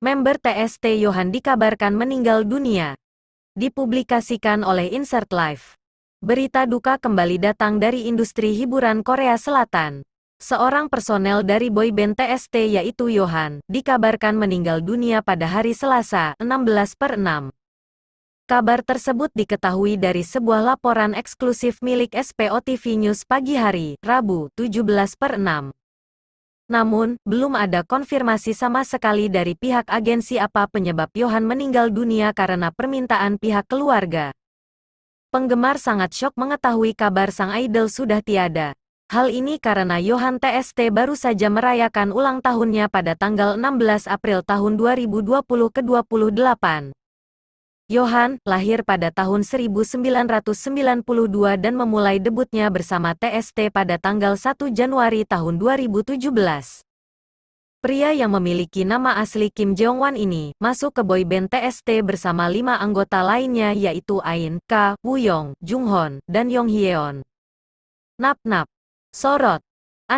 member TST Yohan dikabarkan meninggal dunia. Dipublikasikan oleh Insert Life. Berita duka kembali datang dari industri hiburan Korea Selatan. Seorang personel dari boyband TST yaitu Yohan, dikabarkan meninggal dunia pada hari Selasa, 16 per 6. Kabar tersebut diketahui dari sebuah laporan eksklusif milik SPO TV News pagi hari, Rabu, 17 per 6. Namun, belum ada konfirmasi sama sekali dari pihak agensi apa penyebab Johan meninggal dunia karena permintaan pihak keluarga. Penggemar sangat syok mengetahui kabar sang idol sudah tiada. Hal ini karena Johan TST baru saja merayakan ulang tahunnya pada tanggal 16 April tahun 2020 ke-28. Johan, lahir pada tahun 1992 dan memulai debutnya bersama TST pada tanggal 1 Januari tahun 2017. Pria yang memiliki nama asli Kim Jong-wan ini, masuk ke boyband TST bersama lima anggota lainnya yaitu Ain, Ka, Woo Young, Jung Hon, dan Yong Hyeon. Nap Nap. Sorot.